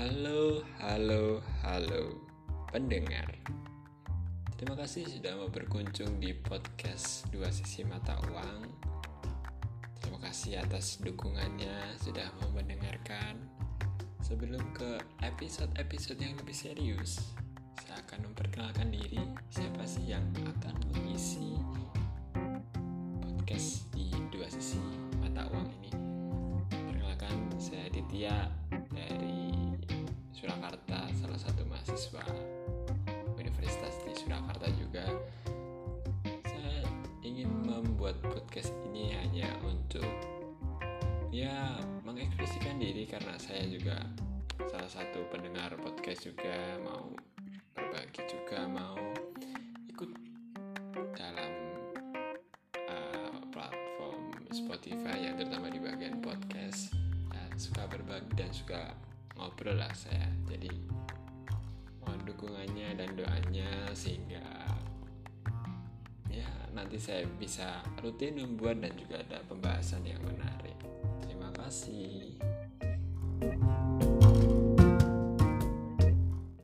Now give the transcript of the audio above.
Halo, halo, halo pendengar. Terima kasih sudah mau berkunjung di podcast Dua Sisi Mata Uang. Terima kasih atas dukungannya sudah mau mendengarkan. Sebelum ke episode-episode yang lebih serius, saya akan memperkenalkan diri siapa sih yang akan mengisi podcast di Dua Sisi Mata Uang ini. Perkenalkan saya Ditya dari Surakarta, salah satu mahasiswa Universitas di Surakarta juga. Saya ingin membuat podcast ini hanya untuk ya mengekspresikan diri karena saya juga salah satu pendengar podcast juga mau berbagi juga mau ikut dalam uh, platform Spotify yang terutama di bagian podcast dan suka berbagi dan suka ngobrol lah saya. Jadi mohon dukungannya dan doanya sehingga ya nanti saya bisa rutin membuat dan juga ada pembahasan yang menarik. Terima kasih.